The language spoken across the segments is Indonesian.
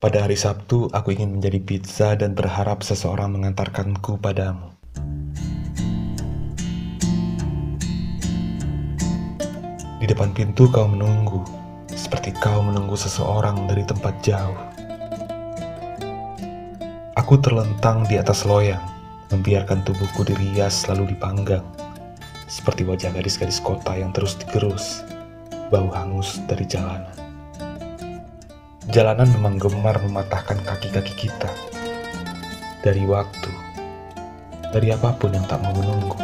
Pada hari Sabtu, aku ingin menjadi pizza dan berharap seseorang mengantarkanku padamu. Di depan pintu kau menunggu, seperti kau menunggu seseorang dari tempat jauh. Aku terlentang di atas loyang, membiarkan tubuhku dirias lalu dipanggang, seperti wajah gadis-gadis kota yang terus digerus, bau hangus dari jalanan. Jalanan memang gemar mematahkan kaki-kaki kita. Dari waktu, dari apa pun yang tak mau menunggu.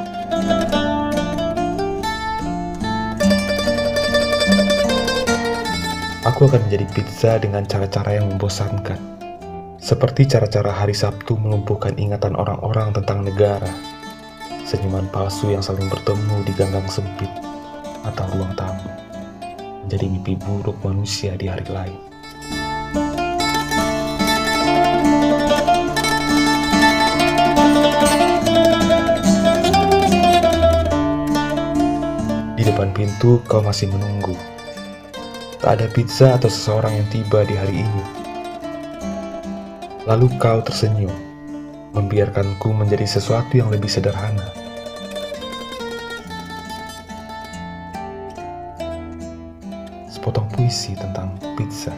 Aku akan menjadi pizza dengan cara-cara yang membosankan. Seperti cara-cara hari Sabtu melumpuhkan ingatan orang-orang tentang negara. Senyuman palsu yang saling bertemu di ganggang sempit atau ruang tamu. Menjadi mimpi buruk manusia di hari lain. Depan pintu kau masih menunggu. Tak ada pizza atau seseorang yang tiba di hari ini. Lalu kau tersenyum, membiarkanku menjadi sesuatu yang lebih sederhana. Sepotong puisi tentang pizza.